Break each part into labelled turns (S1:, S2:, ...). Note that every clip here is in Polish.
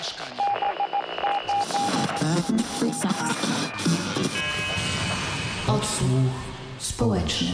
S1: mieszkania.
S2: Odsłuch społeczny.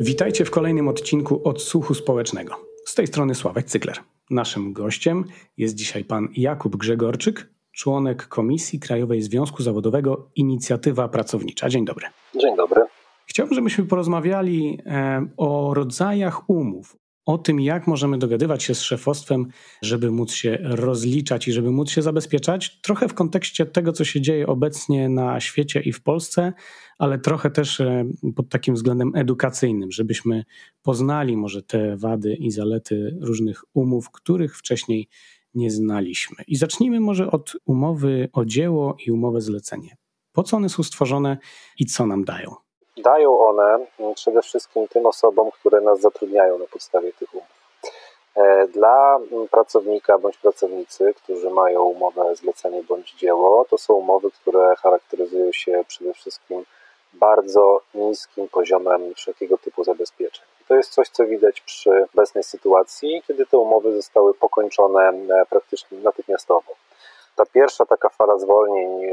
S3: Witajcie w kolejnym odcinku Odsłuchu Społecznego. Z tej strony Sławek Cykler. Naszym gościem jest dzisiaj pan Jakub Grzegorczyk, członek Komisji Krajowej Związku Zawodowego Inicjatywa Pracownicza. Dzień dobry.
S4: Dzień dobry.
S3: Chciałbym, żebyśmy porozmawiali e, o rodzajach umów, o tym, jak możemy dogadywać się z szefostwem, żeby móc się rozliczać i żeby móc się zabezpieczać, trochę w kontekście tego, co się dzieje obecnie na świecie i w Polsce, ale trochę też e, pod takim względem edukacyjnym, żebyśmy poznali może te wady i zalety różnych umów, których wcześniej nie znaliśmy. I zacznijmy może od umowy o dzieło i umowę zlecenie. Po co one są stworzone i co nam dają?
S4: Dają one przede wszystkim tym osobom, które nas zatrudniają na podstawie tych umów. E, dla pracownika bądź pracownicy, którzy mają umowę zlecenie bądź dzieło, to są umowy, które charakteryzują się przede wszystkim bardzo niskim poziomem wszelkiego typu zabezpieczeń. To jest coś, co widać przy obecnej sytuacji, kiedy te umowy zostały pokończone e, praktycznie natychmiastowo. Ta pierwsza taka fala zwolnień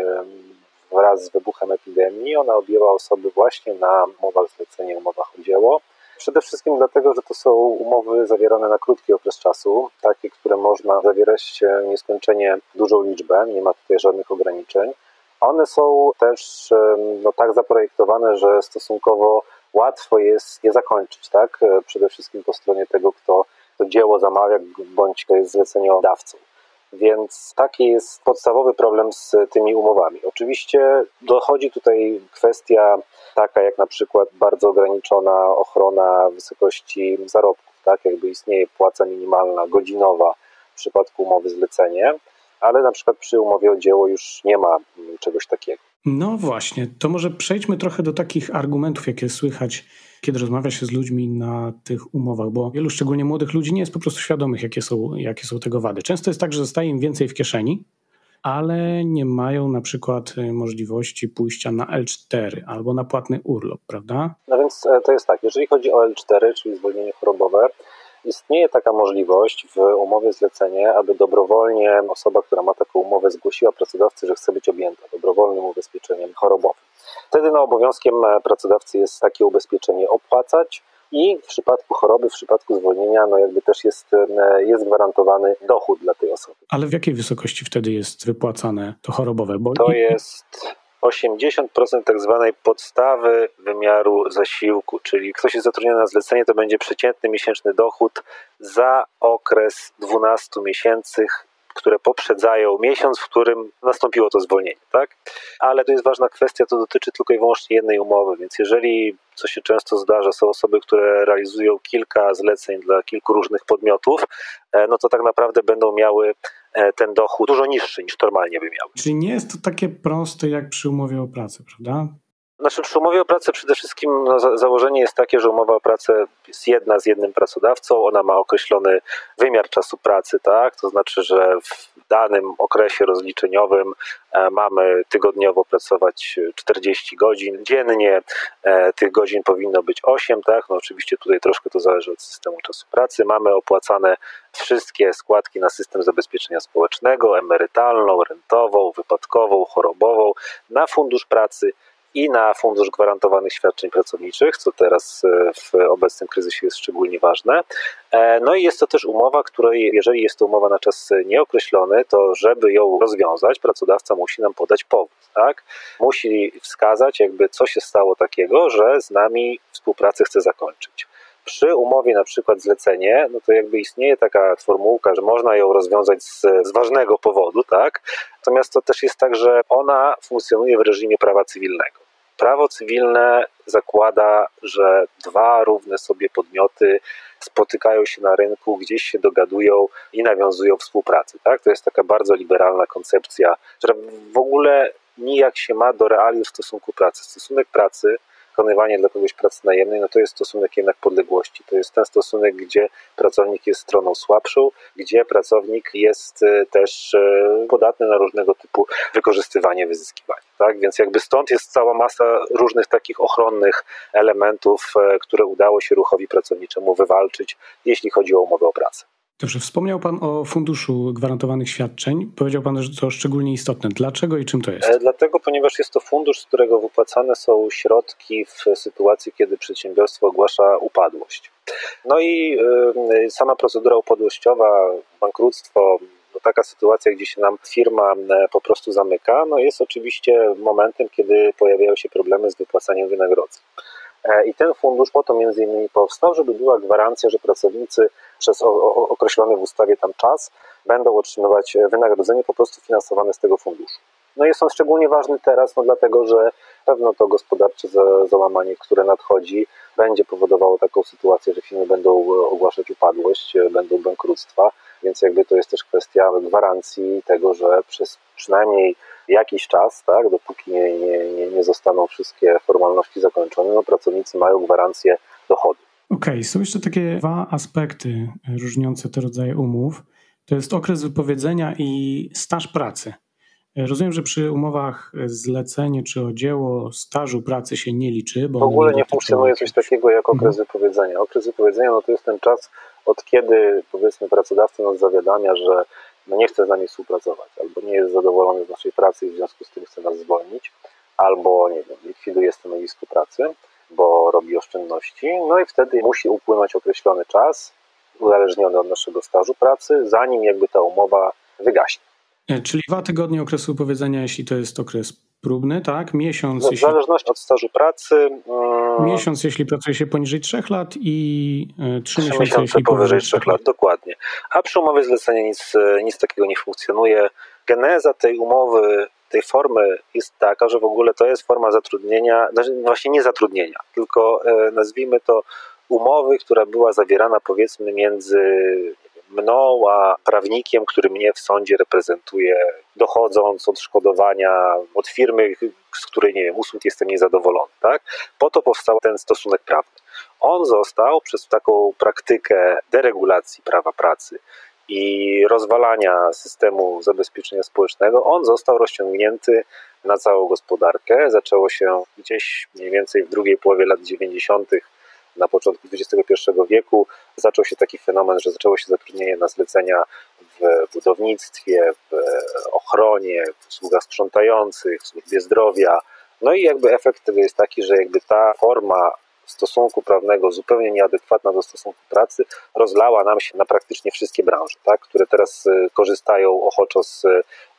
S4: wraz z wybuchem epidemii, ona objęła osoby właśnie na umowach zlecenie, umowach o dzieło. Przede wszystkim dlatego, że to są umowy zawierane na krótki okres czasu, takie, które można zawierać nieskończenie dużą liczbę, nie ma tutaj żadnych ograniczeń. One są też no, tak zaprojektowane, że stosunkowo łatwo jest je zakończyć, tak? Przede wszystkim po stronie tego, kto to dzieło zamawia, bądź jest zleceniodawcą. Więc taki jest podstawowy problem z tymi umowami. Oczywiście dochodzi tutaj kwestia taka jak na przykład bardzo ograniczona ochrona wysokości zarobków, tak? Jakby istnieje płaca minimalna, godzinowa w przypadku umowy zlecenie, ale na przykład przy umowie o dzieło już nie ma czegoś takiego.
S3: No właśnie, to może przejdźmy trochę do takich argumentów, jakie słychać, kiedy rozmawia się z ludźmi na tych umowach, bo wielu, szczególnie młodych ludzi, nie jest po prostu świadomych, jakie są, jakie są tego wady. Często jest tak, że zostaje im więcej w kieszeni, ale nie mają na przykład y, możliwości pójścia na L4 albo na płatny urlop, prawda?
S4: No więc e, to jest tak, jeżeli chodzi o L4, czyli zwolnienie chorobowe, Istnieje taka możliwość w umowie zlecenie, aby dobrowolnie osoba, która ma taką umowę, zgłosiła pracodawcy, że chce być objęta dobrowolnym ubezpieczeniem chorobowym. Wtedy no, obowiązkiem pracodawcy jest takie ubezpieczenie opłacać i w przypadku choroby, w przypadku zwolnienia, no jakby też jest, e, jest gwarantowany dochód dla tej osoby.
S3: Ale w jakiej wysokości wtedy jest wypłacane to chorobowe?
S4: Bo... To jest 80% tak zwanej podstawy wymiaru zasiłku, czyli ktoś jest zatrudniony na zlecenie, to będzie przeciętny miesięczny dochód za okres 12 miesięcy które poprzedzają miesiąc, w którym nastąpiło to zwolnienie, tak? Ale to jest ważna kwestia, to dotyczy tylko i wyłącznie jednej umowy, więc jeżeli, co się często zdarza, są osoby, które realizują kilka zleceń dla kilku różnych podmiotów, e, no to tak naprawdę będą miały ten dochód dużo niższy niż normalnie by miał.
S3: Czyli nie jest to takie proste jak przy umowie o pracę, prawda?
S4: Znaczy, przy umowie o pracę przede wszystkim no, za, założenie jest takie, że umowa o pracę jest jedna z jednym pracodawcą, ona ma określony wymiar czasu pracy, tak? To znaczy, że w danym okresie rozliczeniowym e, mamy tygodniowo pracować 40 godzin dziennie, e, tych godzin powinno być 8, tak? No oczywiście tutaj troszkę to zależy od systemu czasu pracy. Mamy opłacane wszystkie składki na system zabezpieczenia społecznego, emerytalną, rentową, wypadkową, chorobową, na fundusz pracy i na Fundusz Gwarantowanych Świadczeń Pracowniczych, co teraz e, w obecnym kryzysie jest szczególnie ważne. E, no i jest to też umowa, której, jeżeli jest to umowa na czas nieokreślony, to żeby ją rozwiązać, pracodawca musi nam podać powód, tak? Musi wskazać, jakby co się stało takiego, że z nami współpracę chce zakończyć. Przy umowie na przykład zlecenie, no to jakby istnieje taka formułka, że można ją rozwiązać z, z ważnego powodu, tak? Natomiast to też jest tak, że ona funkcjonuje w reżimie prawa cywilnego. Prawo cywilne zakłada, że dwa równe sobie podmioty spotykają się na rynku, gdzieś się dogadują i nawiązują współpracę. Tak? To jest taka bardzo liberalna koncepcja, która w ogóle nijak się ma do realiów stosunku pracy. Stosunek pracy wykonywanie dla kogoś pracy najemnej, no to jest stosunek jednak podległości. To jest ten stosunek, gdzie pracownik jest stroną słabszą, gdzie pracownik jest e, też e, podatny na różnego typu wykorzystywanie, wyzyskiwanie. Tak? Więc jakby stąd jest cała masa różnych takich ochronnych elementów, e, które udało się ruchowi pracowniczemu wywalczyć, jeśli chodzi o umowę o pracę.
S3: Dobrze, wspomniał Pan o funduszu gwarantowanych świadczeń. Powiedział Pan, że to szczególnie istotne. Dlaczego i czym to jest?
S4: E, dlatego, ponieważ jest to fundusz, z którego wypłacane są środki w sytuacji, kiedy przedsiębiorstwo ogłasza upadłość. No i y, sama procedura upadłościowa, bankructwo, no taka sytuacja, gdzie się nam firma po prostu zamyka, no jest oczywiście momentem, kiedy pojawiają się problemy z wypłacaniem wynagrodzeń. E, I ten fundusz po to między innymi powstał, żeby była gwarancja, że pracownicy przez określony w ustawie tam czas będą otrzymywać wynagrodzenie po prostu finansowane z tego funduszu. No jest on szczególnie ważny teraz, no dlatego że pewno to gospodarcze załamanie, które nadchodzi, będzie powodowało taką sytuację, że firmy będą ogłaszać upadłość, będą bankructwa, więc jakby to jest też kwestia gwarancji tego, że przez przynajmniej jakiś czas, tak, dopóki nie, nie, nie zostaną wszystkie formalności zakończone, no pracownicy mają gwarancję dochodu.
S3: Okej, okay, są jeszcze takie dwa aspekty różniące te rodzaje umów. To jest okres wypowiedzenia i staż pracy. Rozumiem, że przy umowach zlecenie czy o dzieło stażu pracy się nie liczy. Bo
S4: w ogóle nie funkcjonuje coś takiego jak okres mhm. wypowiedzenia. Okres wypowiedzenia no to jest ten czas, od kiedy powiedzmy pracodawca nas zawiadamia, że no nie chce z nami współpracować, albo nie jest zadowolony z naszej pracy i w związku z tym chce nas zwolnić, albo nie wiem, likwiduje stanowisko pracy, bo robi oszczędności, no i wtedy musi upłynąć określony czas, uzależniony od naszego stażu pracy, zanim jakby ta umowa wygaśnie.
S3: Czyli dwa tygodnie okresu wypowiedzenia, jeśli to jest okres próbny, tak? Miesiąc.
S4: No, w jeśli... zależności od stażu pracy.
S3: Hmm... Miesiąc, jeśli pracuje się poniżej trzech lat i e, trzy miesiące,
S4: miesiące
S3: jeśli
S4: powyżej trzech lat. Dokładnie. A przy umowie zlecenia nic, e, nic takiego nie funkcjonuje. Geneza tej umowy, tej formy jest taka, że w ogóle to jest forma zatrudnienia, znaczy właśnie nie zatrudnienia, tylko nazwijmy to umowy, która była zawierana powiedzmy między mną, a prawnikiem, który mnie w sądzie reprezentuje, dochodząc odszkodowania od firmy, z której, nie wiem, usług jestem niezadowolony, tak? Po to powstał ten stosunek prawny. On został przez taką praktykę deregulacji prawa pracy i rozwalania systemu zabezpieczenia społecznego, on został rozciągnięty na całą gospodarkę. Zaczęło się gdzieś mniej więcej w drugiej połowie lat 90 na początku XXI wieku zaczął się taki fenomen, że zaczęło się zatrudnienie na zlecenia w budownictwie, w ochronie, w usługach sprzątających, w służbie zdrowia. No i jakby efekt tego jest taki, że jakby ta forma stosunku prawnego zupełnie nieadekwatna do stosunku pracy rozlała nam się na praktycznie wszystkie branże, tak, które teraz y, korzystają ochoczo z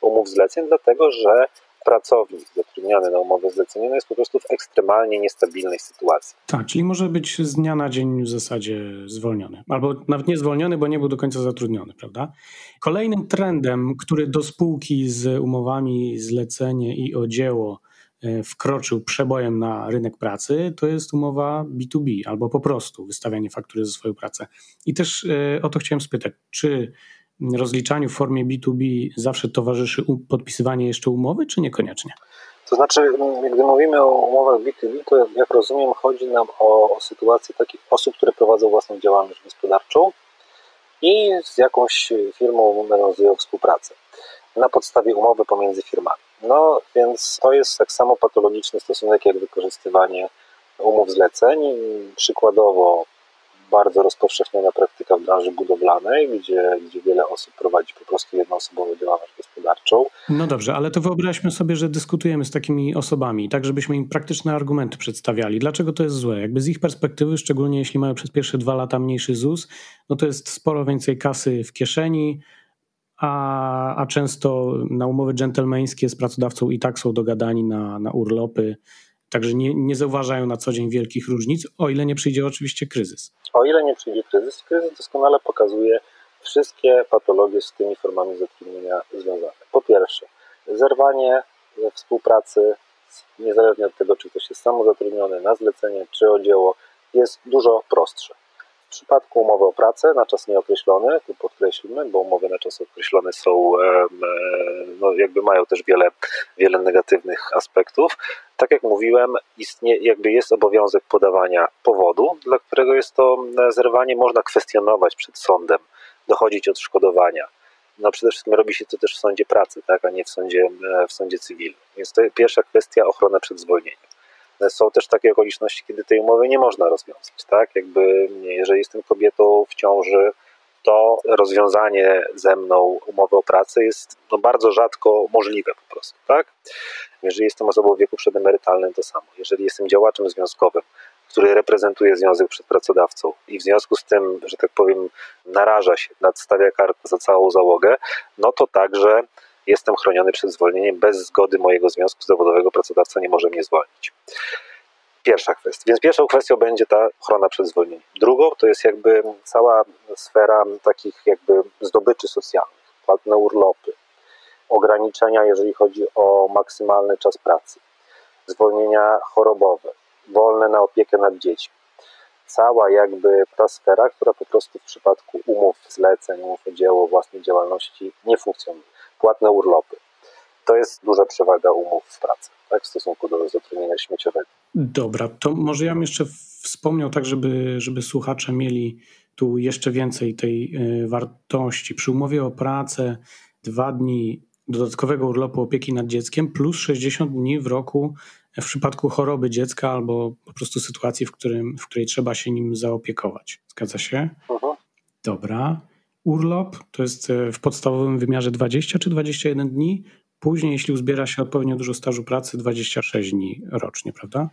S4: umów zleceń, dlatego że pracownik zatrudniany na umowę zlecenioną jest po prostu w ekstremalnie niestabilnej sytuacji.
S3: Tak, czyli może być z dnia na dzień w zasadzie zwolniony. Albo nawet nie zwolniony, bo nie był do końca zatrudniony, prawda? Kolejnym trendem, który do spółki z umowami zlecenie i o dzieło e, wkroczył przebojem na rynek pracy, to jest umowa B2B albo po prostu wystawianie faktury za swoją pracę. I też e, o to chciałem spytać, czy rozliczaniu w formie B2B zawsze towarzyszy podpisywanie jeszcze umowy, czy niekoniecznie?
S4: To znaczy, gdy mówimy o umowach B2B, to jak rozumiem, chodzi nam o, o sytuację takich osób, które prowadzą własną działalność gospodarczą i z jakąś firmą nawiązują współpracę na podstawie umowy pomiędzy firmami. No więc to jest tak samo patologiczny stosunek jak wykorzystywanie umów zleceń. Przykładowo bardzo rozpowszechniona praktyka w branży budowlanej, gdzie, gdzie wiele osób prowadzi po prostu jednoosobową działalność gospodarczą.
S3: No dobrze, ale to wyobraźmy sobie, że dyskutujemy z takimi osobami, tak żebyśmy im praktyczne argumenty przedstawiali. Dlaczego to jest złe? Jakby z ich perspektywy, szczególnie jeśli mają przez pierwsze dwa lata mniejszy ZUS, no to jest sporo więcej kasy w kieszeni, a, a często na umowy dżentelmeńskie z pracodawcą i tak są dogadani na, na urlopy, Także nie, nie zauważają na co dzień wielkich różnic, o ile nie przyjdzie oczywiście kryzys.
S4: O ile nie przyjdzie kryzys, kryzys doskonale pokazuje wszystkie patologie z tymi formami zatrudnienia związane. Po pierwsze, zerwanie współpracy, niezależnie od tego, czy ktoś jest samozatrudniony na zlecenie, czy o dzieło, jest dużo prostsze. W przypadku umowy o pracę na czas nieokreślony, tu podkreślmy, bo umowy na czas określony są, no jakby mają też wiele, wiele negatywnych aspektów. Tak jak mówiłem, istnie, jakby jest obowiązek podawania powodu, dla którego jest to zerwanie, można kwestionować przed sądem, dochodzić odszkodowania. No przede wszystkim robi się to też w sądzie pracy, tak, a nie w sądzie, w sądzie cywilnym. Więc to pierwsza kwestia ochrona przed zwolnieniem. Są też takie okoliczności, kiedy tej umowy nie można rozwiązać, tak? Jakby jeżeli jestem kobietą w ciąży, to rozwiązanie ze mną umowy o pracę jest no, bardzo rzadko możliwe po prostu, tak? Jeżeli jestem osobą w wieku przedemerytalnym, to samo. Jeżeli jestem działaczem związkowym, który reprezentuje związek przed pracodawcą i w związku z tym, że tak powiem, naraża się, nadstawia kartę za całą załogę, no to także jestem chroniony przed zwolnieniem. Bez zgody mojego związku zawodowego pracodawca nie może mnie zwolnić. Pierwsza kwestia. Więc pierwszą kwestią będzie ta ochrona przed zwolnieniem. Drugą to jest jakby cała sfera takich jakby zdobyczy socjalnych, płatne urlopy, ograniczenia, jeżeli chodzi o maksymalny czas pracy, zwolnienia chorobowe, wolne na opiekę nad dziećmi. Cała jakby ta sfera, która po prostu w przypadku umów zleceń, umów o dzieło, własnej działalności nie funkcjonuje. Płatne urlopy. To jest duża przewaga umów w pracy tak, w stosunku do zatrudnienia śmieciowego.
S3: Dobra, to może ja bym jeszcze wspomniał tak, żeby, żeby słuchacze mieli tu jeszcze więcej tej e, wartości. Przy umowie o pracę dwa dni dodatkowego urlopu opieki nad dzieckiem plus 60 dni w roku w przypadku choroby dziecka albo po prostu sytuacji, w, którym, w której trzeba się nim zaopiekować. Zgadza się?
S4: Mhm.
S3: Dobra. Urlop to jest e, w podstawowym wymiarze 20 czy 21 dni. Później, jeśli uzbiera się odpowiednio dużo stażu pracy, 26 dni rocznie, prawda?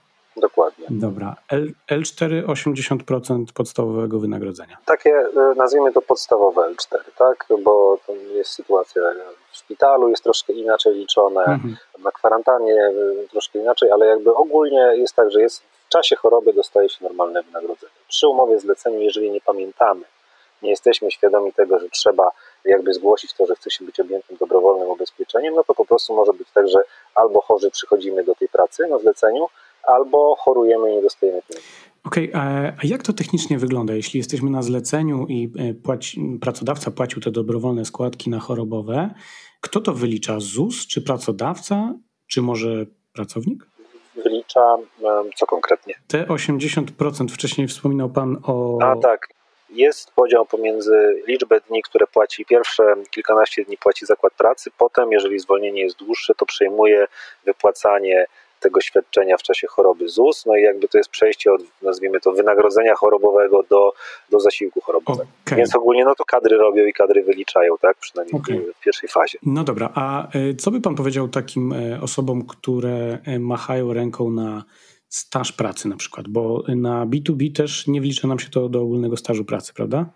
S3: Dobra. L, L4 80% podstawowego wynagrodzenia.
S4: Takie, e, nazwijmy to podstawowe L4, tak? Bo to jest sytuacja w szpitalu, jest troszkę inaczej liczone, mhm. na kwarantannie e, troszkę inaczej, ale jakby ogólnie jest tak, że jest w czasie choroby dostaje się normalne wynagrodzenie. Przy umowie zleceniu, jeżeli nie pamiętamy, nie jesteśmy świadomi tego, że trzeba jakby zgłosić to, że chce się być objętym dobrowolnym ubezpieczeniem, no to po prostu może być tak, że albo chorzy przychodzimy do tej pracy na zleceniu, albo chorujemy i nie dostajemy pieniędzy.
S3: Okej, okay, a jak to technicznie wygląda? Jeśli jesteśmy na zleceniu i e, płaci, pracodawca płacił te dobrowolne składki na chorobowe, kto to wylicza? ZUS czy pracodawca, czy może pracownik?
S4: Wylicza co konkretnie?
S3: Te 80% wcześniej wspominał Pan o.
S4: A tak, jest podział pomiędzy liczbę dni, które płaci pierwsze kilkanaście dni płaci zakład pracy, potem, jeżeli zwolnienie jest dłuższe, to przejmuje wypłacanie tego świadczenia w czasie choroby ZUS, no i jakby to jest przejście od, nazwijmy to, wynagrodzenia chorobowego do, do zasiłku chorobowego. Okay. Więc ogólnie no to kadry robią i kadry wyliczają, tak, przynajmniej okay. w pierwszej fazie.
S3: No dobra, a e, co by pan powiedział takim e, osobom, które e, machają ręką na staż pracy na przykład, bo na B2B też nie wlicza nam się to do ogólnego stażu pracy, prawda?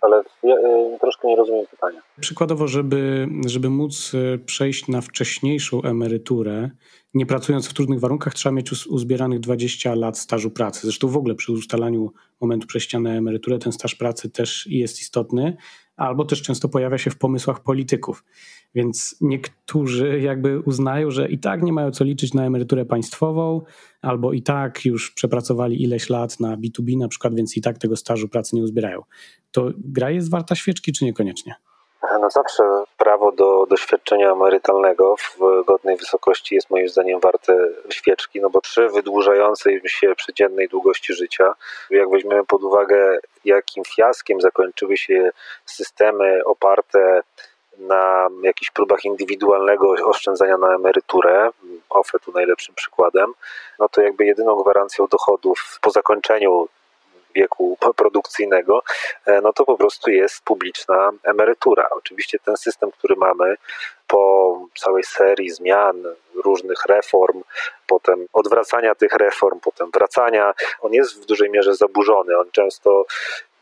S4: Ale ja, y, troszkę nie rozumiem pytania.
S3: Przykładowo, żeby, żeby móc y, przejść na wcześniejszą emeryturę, nie pracując w trudnych warunkach, trzeba mieć uzbieranych 20 lat stażu pracy. Zresztą w ogóle przy ustalaniu momentu przejścia na emeryturę ten staż pracy też jest istotny, albo też często pojawia się w pomysłach polityków. Więc niektórzy jakby uznają, że i tak nie mają co liczyć na emeryturę państwową, albo i tak już przepracowali ileś lat na B2B na przykład, więc i tak tego stażu pracy nie uzbierają. To gra jest warta świeczki, czy niekoniecznie?
S4: No zawsze prawo do doświadczenia emerytalnego w godnej wysokości jest moim zdaniem warte świeczki, no bo przy wydłużającej się przeciętnej długości życia, jak weźmiemy pod uwagę, jakim fiaskiem zakończyły się systemy oparte na jakichś próbach indywidualnego oszczędzania na emeryturę, OFE tu najlepszym przykładem, no to jakby jedyną gwarancją dochodów po zakończeniu wieku produkcyjnego, e, no to po prostu jest publiczna emerytura. Oczywiście ten system, który mamy po całej serii zmian, różnych reform, potem odwracania tych reform, potem wracania, on jest w dużej mierze zaburzony. On często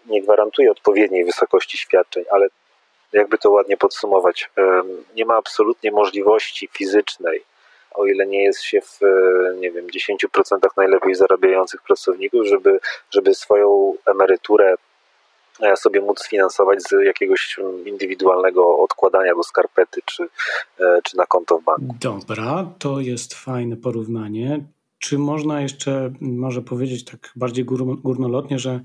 S4: nie gwarantuje odpowiedniej wysokości świadczeń, ale jakby to ładnie podsumować, nie ma absolutnie możliwości fizycznej, o ile nie jest się w, nie wiem, 10% najlepiej zarabiających pracowników, żeby, żeby swoją emeryturę e, sobie móc sfinansować z jakiegoś indywidualnego odkładania do skarpety czy, e, czy na konto w banku.
S3: Dobra, to jest fajne porównanie. Czy można jeszcze może powiedzieć tak bardziej górnolotnie, że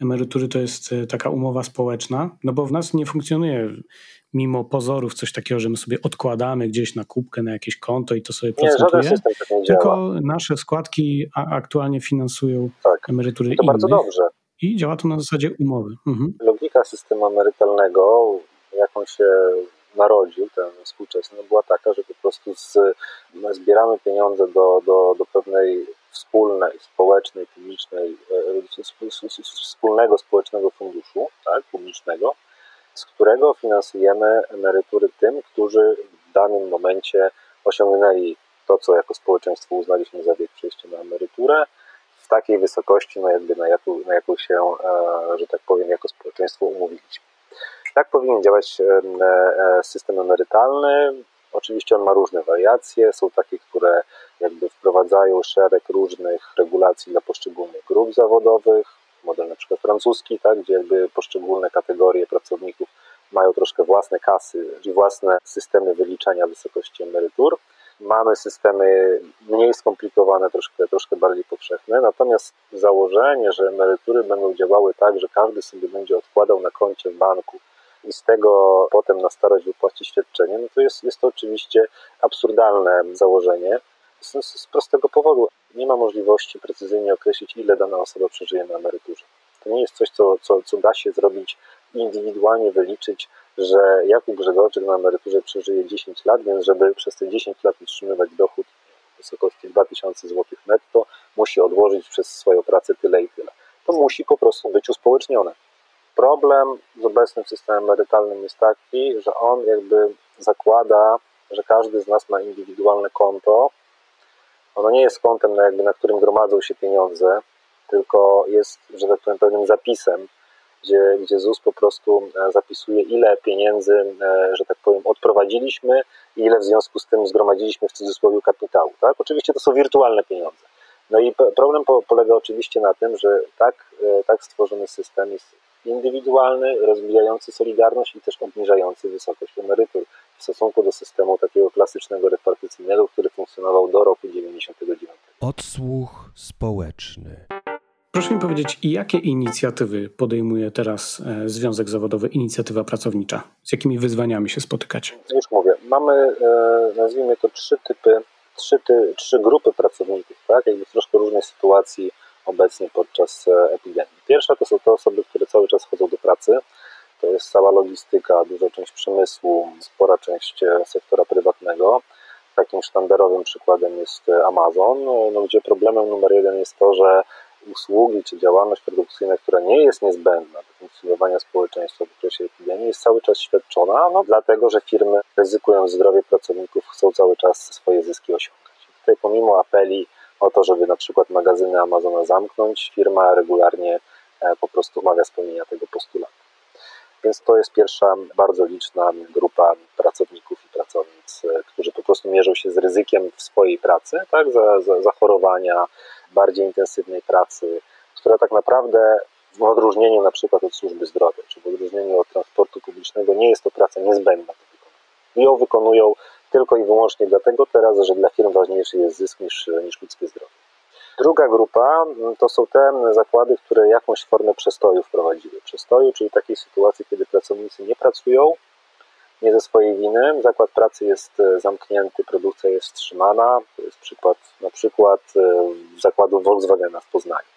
S3: emerytury to jest e, taka umowa społeczna? No bo w nas nie funkcjonuje mimo pozorów coś takiego, że my sobie odkładamy gdzieś na kubkę, na jakieś konto i to sobie nie, procentuje. Tylko nasze składki aktualnie finansują tak. emerytury to
S4: innych. bardzo dobrze.
S3: I działa to na zasadzie umowy. Mhm.
S4: Logika systemu emerytalnego, jaką się narodził, ten współczesny, była taka, że po prostu z, zbieramy pieniądze do, do, do pewnej wspólnej, społecznej, publicznej, e, wspólnego społecznego funduszu, tak, publicznego, z którego finansujemy emerytury tym, którzy w danym momencie osiągnęli to, co jako społeczeństwo uznaliśmy za wiek przejścia na emeryturę, w takiej wysokości, no jakby na jaką, na jaką się, e, że tak powiem, jako społeczeństwo umówiliśmy. Tak powinien działać e, e, system emerytalny. Oczywiście on ma różne wariacje. Są takie, które jakby wprowadzają szereg różnych regulacji dla poszczególnych grup zawodowych. Model na przykład francuski, tak, gdzie jakby poszczególne kategorie pracowników mają troszkę własne kasy i własne systemy wyliczania wysokości emerytur. Mamy systemy mniej skomplikowane, troszkę, troszkę bardziej powszechne, natomiast założenie, że emerytury będą działały tak, że każdy sobie będzie odkładał na koncie w banku i z tego potem na starość wypłaci świadczenie, no to jest, jest to oczywiście absurdalne założenie z, z prostego powodu. Nie ma możliwości precyzyjnie określić, ile dana osoba przeżyje na emeryturze. To nie jest coś, co, co, co da się zrobić indywidualnie, wyliczyć, że Jakub Grzegorczyk na emeryturze przeżyje 10 lat, więc żeby przez te 10 lat utrzymywać dochód w wysokości 2000 zł netto, musi odłożyć przez swoją pracę tyle i tyle. To musi po prostu być uspołecznione. Problem z obecnym systemem emerytalnym jest taki, że on jakby zakłada, że każdy z nas ma indywidualne konto. Ono nie jest kontem, na, jakby, na którym gromadzą się pieniądze, tylko jest, że tak powiem, pewnym zapisem, gdzie, gdzie ZUS po prostu e, zapisuje, ile pieniędzy, e, że tak powiem, odprowadziliśmy i ile w związku z tym zgromadziliśmy w cudzysłowie kapitału. Tak? Oczywiście to są wirtualne pieniądze. No i problem polega oczywiście na tym, że tak, e, tak stworzony system jest indywidualny, rozwijający solidarność i też obniżający wysokość emerytur w stosunku do systemu takiego klasycznego repartycyjnego, który funkcjonował do roku 1999.
S1: Odsłuch społeczny.
S3: Proszę mi powiedzieć, jakie inicjatywy podejmuje teraz e, Związek Zawodowy Inicjatywa Pracownicza? Z jakimi wyzwaniami się spotykacie?
S4: Już mówię, mamy, e, nazwijmy to, trzy typy, trzy, ty, trzy grupy pracowników, tak? Jakby w troszkę różnej sytuacji obecnie podczas e, epidemii. Pierwsza to są te osoby, które cały czas chodzą do pracy. To jest cała logistyka, duża część przemysłu, spora część sektora prywatnego. Takim sztandarowym przykładem jest Amazon, no, gdzie problemem numer jeden jest to, że usługi czy działalność produkcyjna, która nie jest niezbędna do funkcjonowania społeczeństwa w okresie epidemii, jest cały czas świadczona, no, dlatego że firmy ryzykują zdrowie pracowników, chcą cały czas swoje zyski osiągać. Tutaj pomimo apeli o to, żeby na przykład magazyny Amazona zamknąć, firma regularnie e, po prostu umaga spełnienia tego postulatu. Więc to jest pierwsza bardzo liczna grupa pracowników i pracownic, e, którzy po prostu mierzą się z ryzykiem w swojej pracy, tak, za, za, zachorowania, bardziej intensywnej pracy, która tak naprawdę w odróżnieniu na przykład od służby zdrowia, czy w odróżnieniu od transportu publicznego nie jest to praca niezbędna. I ją wykonują tylko i wyłącznie dlatego teraz, że dla firm ważniejszy jest zysk niż, niż ludzkie zdrowie. Druga grupa mm, to są te zakłady, które jakąś formę przestoju wprowadziły. Przestoju, czyli takiej sytuacji, kiedy pracownicy nie pracują, nie ze swojej winy. Zakład pracy jest e, zamknięty, produkcja jest wstrzymana. To jest przykład na przykład e, zakładu Volkswagena w Poznaniu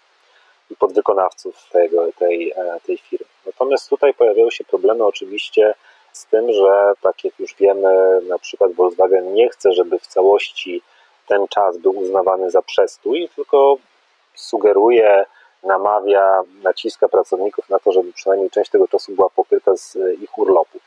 S4: i podwykonawców tego, tej, e, tej firmy. Natomiast tutaj pojawiają się problemy oczywiście z tym, że tak jak już wiemy, na przykład Volkswagen nie chce, żeby w całości ten czas był uznawany za przestój, tylko sugeruje, namawia, naciska pracowników na to, żeby przynajmniej część tego czasu była pokryta z ich urlopów.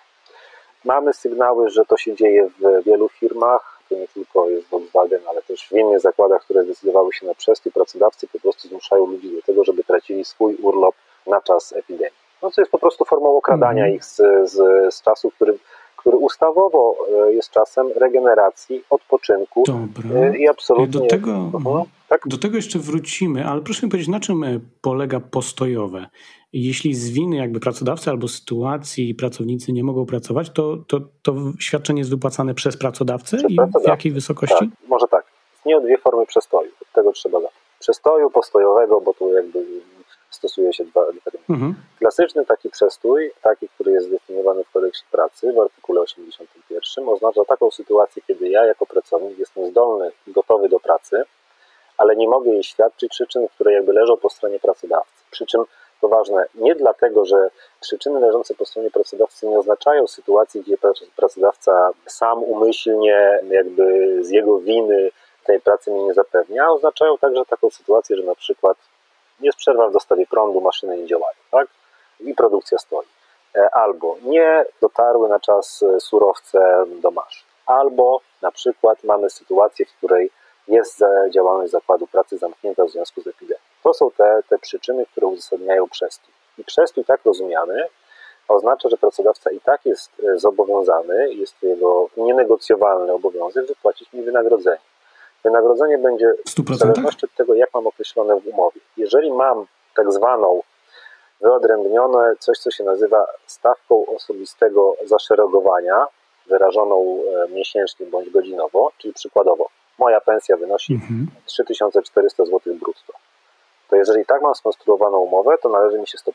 S4: Mamy sygnały, że to się dzieje w wielu firmach, to nie tylko jest Volkswagen, ale też w innych zakładach, które zdecydowały się na przestój. Pracodawcy po prostu zmuszają ludzi do tego, żeby tracili swój urlop na czas epidemii. No co jest po prostu formą okradania mm. ich z, z, z czasu, który który ustawowo e, jest czasem regeneracji, odpoczynku
S3: Dobra.
S4: E, i absolutnie...
S3: Do tego, mhm. tak? do tego jeszcze wrócimy, ale proszę mi powiedzieć, na czym e, polega postojowe? Jeśli z winy jakby pracodawcy albo sytuacji pracownicy nie mogą pracować, to, to, to świadczenie jest wypłacane przez pracodawcę przez i pracodawcę. w jakiej wysokości?
S4: Tak, może tak. Istnieją dwie formy przestoju. Od tego trzeba zacząć. Przestoju postojowego, bo tu jakby stosuje się dwa terminy. Mhm. Klasyczny taki przestój, taki, który jest zdefiniowany w kodeksie pracy w artykule 81, oznacza taką sytuację, kiedy ja jako pracownik jestem zdolny gotowy do pracy, ale nie mogę jej świadczyć przyczyn, które jakby leżą po stronie pracodawcy. Przy czym to ważne nie dlatego, że przyczyny leżące po stronie pracodawcy nie oznaczają sytuacji, gdzie pracodawca sam umyślnie, jakby z jego winy tej pracy mi nie zapewnia, a oznaczają także taką sytuację, że na przykład jest przerwa w dostawie prądu, maszyny nie działają, tak? I produkcja stoi. e, albo nie dotarły na czas e, surowce do masz, albo na przykład mamy sytuację, w której jest działalność zakładu pracy zamknięta w związku z epidemią. To są te, te przyczyny, które uzasadniają przestój. I przestój tak rozumiany oznacza, że pracodawca i tak jest e, zobowiązany, jest to jego nienegocjowalny obowiązek wypłacić mi wynagrodzenie. Wynagrodzenie będzie w zależności od tego, jak mam określone w umowie. Jeżeli mam tak zwaną wyodrębnione coś, co się nazywa stawką osobistego zaszeregowania, wyrażoną e, miesięcznie bądź godzinowo, czyli przykładowo moja pensja wynosi mhm. 3400 zł brutto. To jeżeli tak mam skonstruowaną umowę, to należy mi się 100%.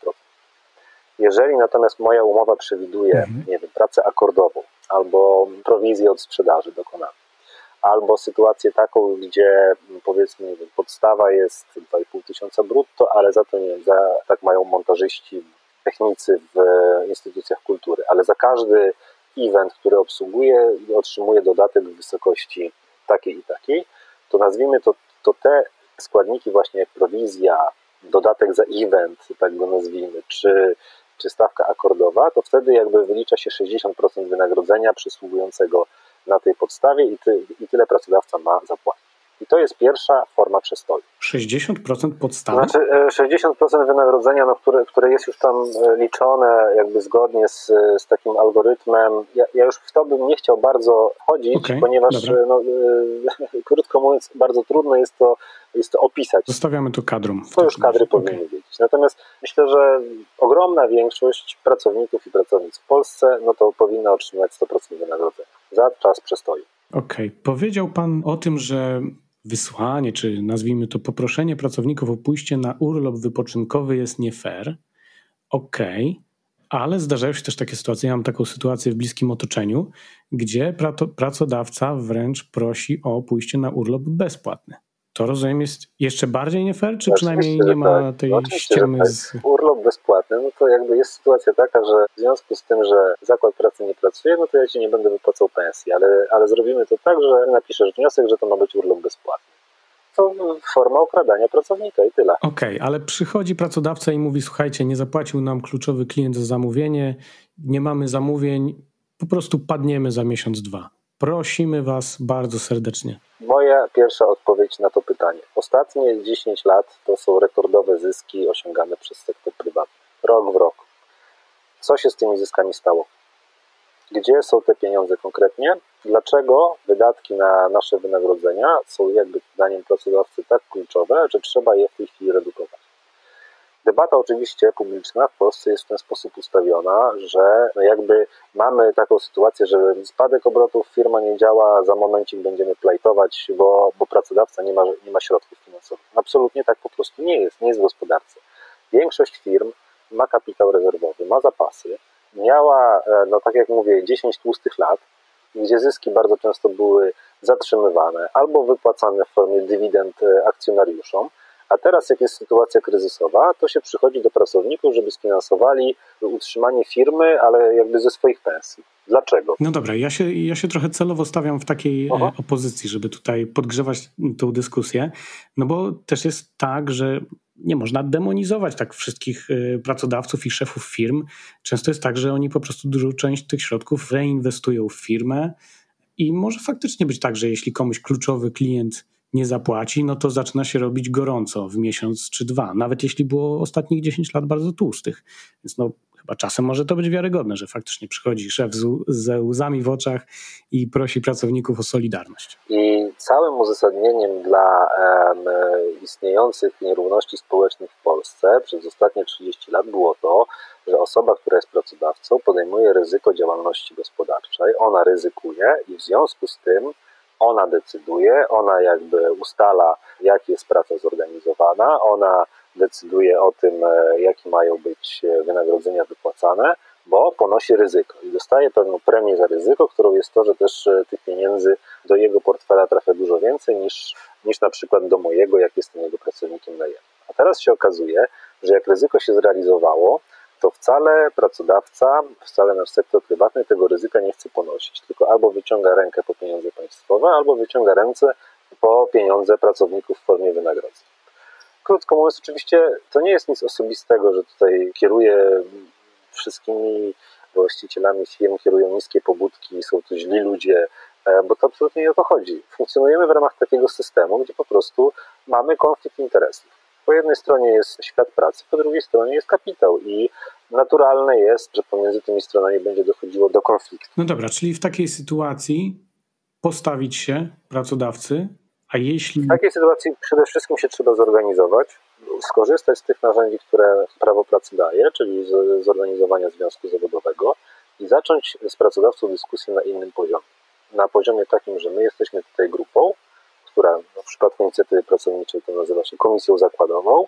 S4: Jeżeli natomiast moja umowa przewiduje, mhm. nie wiem, pracę akordową albo prowizję od sprzedaży dokonaną, albo sytuację taką, gdzie powiedzmy nie wiem, podstawa jest 2,5 tysiąca brutto, ale za to nie wiem, za, tak mają montażyści, technicy w instytucjach kultury, ale za każdy event, który obsługuje, otrzymuje dodatek w wysokości takiej i takiej, to nazwijmy to, to te składniki właśnie jak prowizja, dodatek za event, tak go nazwijmy, czy czy stawka akordowa, to wtedy jakby wylicza się 60% wynagrodzenia przysługującego na tej podstawie i, ty, i tyle pracodawca ma zapłacić. I to jest pierwsza forma przestoju.
S3: 60% podstawy?
S4: Znaczy 60% e, wynagrodzenia, no, które, które jest już tam e, liczone jakby zgodnie z, z takim algorytmem. Ja, ja już w to bym nie chciał bardzo wchodzić, okay, ponieważ no, e, krótko mówiąc bardzo trudno jest to, jest to opisać.
S3: Zostawiamy to kadrom.
S4: To już kadry powinny okay. wiedzieć. Natomiast myślę, że ogromna większość pracowników i pracownic w Polsce no to powinna otrzymać 100% wynagrodzenia za czas przestoju.
S3: Okej, okay. powiedział Pan o tym, że wysłanie, czy nazwijmy to poproszenie pracowników o pójście na urlop wypoczynkowy jest nie fair. Okej, okay. ale zdarzają się też takie sytuacje. Ja mam taką sytuację w bliskim otoczeniu, gdzie pracodawca wręcz prosi o pójście na urlop bezpłatny. To rozumiem jest jeszcze bardziej nie fair, czy no przynajmniej nie ma tak. tej no ściemy tak. z...
S4: Urlop bezpłatny, no to jakby jest sytuacja taka, że w związku z tym, że zakład pracy nie pracuje, no to ja ci nie będę wypłacał pensji, ale, ale zrobimy to tak, że napiszesz wniosek, że to ma być urlop bezpłatny. To forma okradania pracownika i tyle.
S3: Okej, okay, ale przychodzi pracodawca i mówi, słuchajcie, nie zapłacił nam kluczowy klient za zamówienie, nie mamy zamówień, po prostu padniemy za miesiąc, dwa. Prosimy Was bardzo serdecznie.
S4: Moja pierwsza odpowiedź na to pytanie. Ostatnie 10 lat to są rekordowe zyski osiągane przez sektor prywatny. Rok w rok. Co się z tymi zyskami stało? Gdzie są te pieniądze konkretnie? Dlaczego wydatki na nasze wynagrodzenia są jakby zdaniem pracodawcy tak kluczowe, że trzeba je w tej chwili redukować? Debata oczywiście publiczna w Polsce jest w ten sposób ustawiona, że no jakby mamy taką sytuację, że spadek obrotów, firma nie działa, za momencik będziemy plajtować, bo, bo pracodawca nie ma, nie ma środków finansowych. Absolutnie tak po prostu nie jest, nie jest w gospodarce. Większość firm ma kapitał rezerwowy, ma zapasy, miała, e, no tak jak mówię, 10 tłustych lat, gdzie zyski bardzo często były zatrzymywane albo wypłacane w formie dywidend e, akcjonariuszom, a teraz, jak jest sytuacja kryzysowa, to się przychodzi do pracowników, żeby sfinansowali utrzymanie firmy, ale jakby ze swoich pensji. Dlaczego?
S3: No dobra, ja się, ja się trochę celowo stawiam w takiej e, Aha. opozycji, żeby tutaj podgrzewać tą dyskusję, no bo też jest tak, że nie można demonizować tak wszystkich e, pracodawców i szefów firm. Często jest tak, że oni po prostu dużą część tych środków reinwestują w firmę i może faktycznie być tak, że jeśli komuś kluczowy klient nie zapłaci, no to zaczyna się robić gorąco w miesiąc czy dwa, nawet jeśli było ostatnich 10 lat bardzo tłustych. Więc no, chyba czasem może to być wiarygodne, że faktycznie przychodzi szef z, ze łzami w oczach i prosi pracowników o solidarność.
S4: I całym uzasadnieniem dla um, istniejących nierówności społecznych w Polsce przez ostatnie 30 lat było to, że osoba, która jest pracodawcą, podejmuje ryzyko działalności gospodarczej, ona ryzykuje i w związku z tym ona decyduje, ona jakby ustala, jak jest praca zorganizowana, ona decyduje o tym, e, jakie mają być e, wynagrodzenia wypłacane, bo ponosi ryzyko i dostaje pewną premię za ryzyko, którą jest to, że też e, tych pieniędzy do jego portfela trafia dużo więcej niż, niż na przykład do mojego, jak jestem jego pracownikiem najemnym. A teraz się okazuje, że jak ryzyko się zrealizowało, to wcale pracodawca, wcale nasz sektor prywatny tego ryzyka nie chce ponosić, tylko albo wyciąga rękę po pieniądze państwowe, albo wyciąga ręce po pieniądze pracowników w formie wynagrodzeń. Krótko mówiąc, oczywiście to nie jest nic osobistego, że tutaj kieruję wszystkimi właścicielami firm kierują niskie pobudki, są to źli ludzie, e, bo to absolutnie nie o to chodzi. Funkcjonujemy w ramach takiego systemu, gdzie po prostu mamy konflikt interesów. Po jednej stronie jest świat pracy, po drugiej stronie jest kapitał i naturalne jest, że pomiędzy tymi stronami będzie dochodziło do konfliktu.
S3: No dobra, czyli w takiej sytuacji postawić się pracodawcy, a jeśli...
S4: W takiej sytuacji przede wszystkim się trzeba zorganizować, skorzystać z tych narzędzi, które prawo pracy daje, czyli z zorganizowania związku zawodowego i zacząć z pracodawcą dyskusję na innym poziomie. Na poziomie takim, że my jesteśmy tutaj grupą, która w przypadku inicjatywy pracowniczej to nazywa się komisją zakładową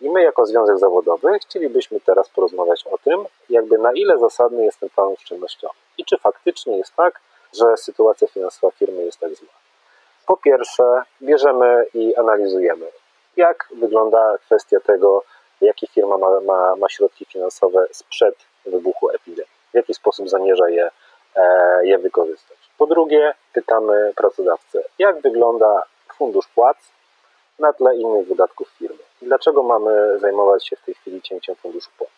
S4: i my jako związek zawodowy chcielibyśmy teraz porozmawiać o tym, jakby na ile zasadny jest ten plan oszczędnościowy i czy faktycznie jest tak, że sytuacja finansowa firmy jest tak zła. Po pierwsze, bierzemy i analizujemy, jak wygląda kwestia tego, jakie firma ma, ma, ma środki finansowe sprzed wybuchu epidemii, w jaki sposób zamierza je, e, je wykorzystać. Po drugie, pytamy pracodawcę, jak wygląda fundusz płac na tle innych wydatków firmy. Dlaczego mamy zajmować się w tej chwili cięciem funduszu płac?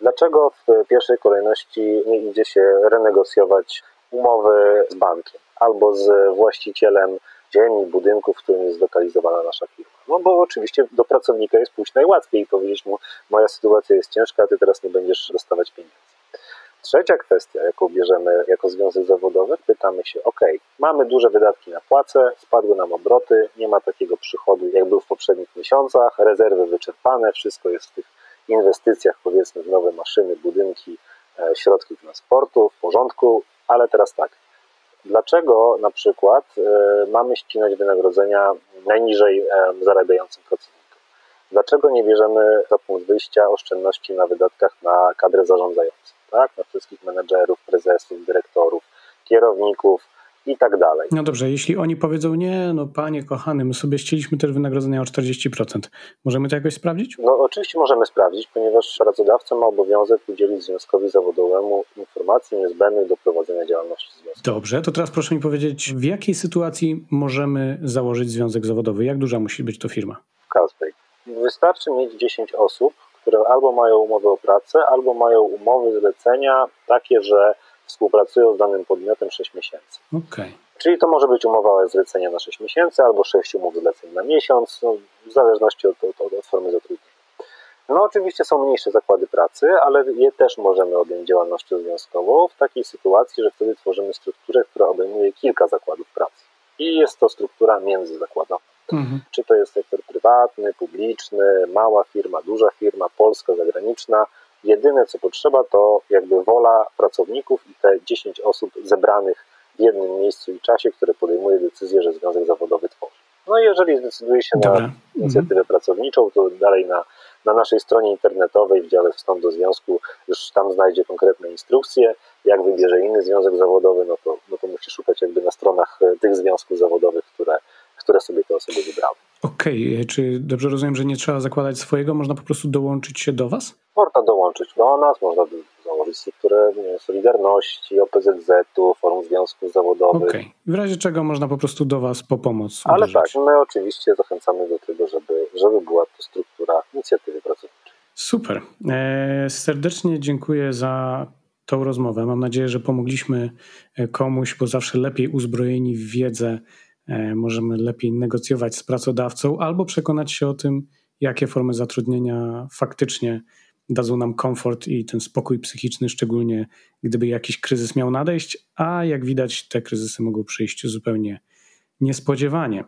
S4: Dlaczego w pierwszej kolejności nie idzie się renegocjować umowy z bankiem albo z właścicielem ziemi, budynku, w którym jest zlokalizowana nasza firma. No bo oczywiście do pracownika jest pójść najłatwiej i powiedzieć mu, moja sytuacja jest ciężka, ty teraz nie będziesz dostawać pieniędzy. Trzecia kwestia, jaką bierzemy jako związek zawodowy, pytamy się, ok, mamy duże wydatki na płace, spadły nam obroty, nie ma takiego przychodu, jak był w poprzednich miesiącach, rezerwy wyczerpane, wszystko jest w tych inwestycjach, powiedzmy w nowe maszyny, budynki, e, środki transportu, w porządku, ale teraz tak, Dlaczego na przykład e, mamy ścinać wynagrodzenia najniżej e, zarabiającym pracownikom? Dlaczego nie bierzemy za punkt wyjścia oszczędności na wydatkach na kadrę zarządzającą, tak? na wszystkich menedżerów, prezesów, dyrektorów, kierowników, i tak dalej.
S3: No dobrze, jeśli oni powiedzą nie, no panie kochany, my sobie ścieliśmy też wynagrodzenia o 40%, możemy to jakoś sprawdzić?
S4: No oczywiście możemy sprawdzić, ponieważ pracodawca ma obowiązek udzielić związkowi zawodowemu informacji niezbędnych do prowadzenia działalności związkowej.
S3: Dobrze, to teraz proszę mi powiedzieć, w jakiej sytuacji możemy założyć związek zawodowy? Jak duża musi być to firma?
S4: W każdej. Wystarczy mieć 10 osób, które albo mają umowę o pracę, albo mają umowy zlecenia takie, że współpracują z danym podmiotem 6 miesięcy.
S3: Okay.
S4: Czyli to może być umowa zlecenia na 6 miesięcy albo 6 umów zleceń na miesiąc, no, w zależności od, od, od formy zatrudnienia. No oczywiście są mniejsze zakłady pracy, ale je też możemy objąć działalnością związkową w takiej sytuacji, że wtedy tworzymy strukturę, która obejmuje kilka zakładów pracy. I jest to struktura międzyzakładowa. Mhm. Czy to jest sektor prywatny, publiczny, mała firma, duża firma, polska, zagraniczna, Jedyne co potrzeba to jakby wola pracowników i te 10 osób zebranych w jednym miejscu i czasie, które podejmuje decyzję, że związek zawodowy tworzy. No i jeżeli zdecyduje się Dobra. na inicjatywę mhm. pracowniczą, to dalej na, na naszej stronie internetowej w dziale Wstąp do Związku już tam znajdzie konkretne instrukcje. Jak wybierze inny związek zawodowy, no to, no to musi szukać jakby na stronach e, tych związków zawodowych, które, które sobie te osoby wybrały.
S3: Okej, okay. czy dobrze rozumiem, że nie trzeba zakładać swojego, można po prostu dołączyć się do Was?
S4: Można dołączyć do nas, można założyć strukturę Solidarności, OPZZ-u, Forum Związków Zawodowych.
S3: Okej, okay. w razie czego można po prostu do Was po pomoc
S4: Ale uderzyć. tak, my oczywiście zachęcamy do tego, żeby, żeby była to struktura inicjatywy pracowniczej.
S3: Super. E, serdecznie dziękuję za tą rozmowę. Mam nadzieję, że pomogliśmy e, komuś, bo zawsze lepiej uzbrojeni w wiedzę E, możemy lepiej negocjować z pracodawcą albo przekonać się o tym, jakie formy zatrudnienia faktycznie dadzą nam komfort i ten spokój psychiczny, szczególnie gdyby jakiś kryzys miał nadejść, a jak widać, te kryzysy mogą przyjść zupełnie niespodziewanie.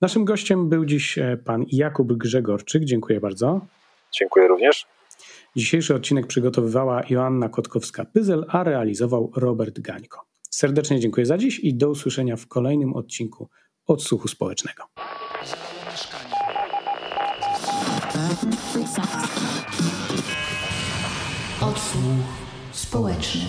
S3: Naszym gościem był dziś e, pan Jakub Grzegorczyk. Dziękuję bardzo.
S4: Dziękuję również.
S3: Dzisiejszy odcinek przygotowywała Joanna Kotkowska-Pyzel, a realizował Robert Gańko. Serdecznie dziękuję za dziś i do usłyszenia w kolejnym odcinku Odsłuchu Społecznego.
S2: Odsłuch społeczny.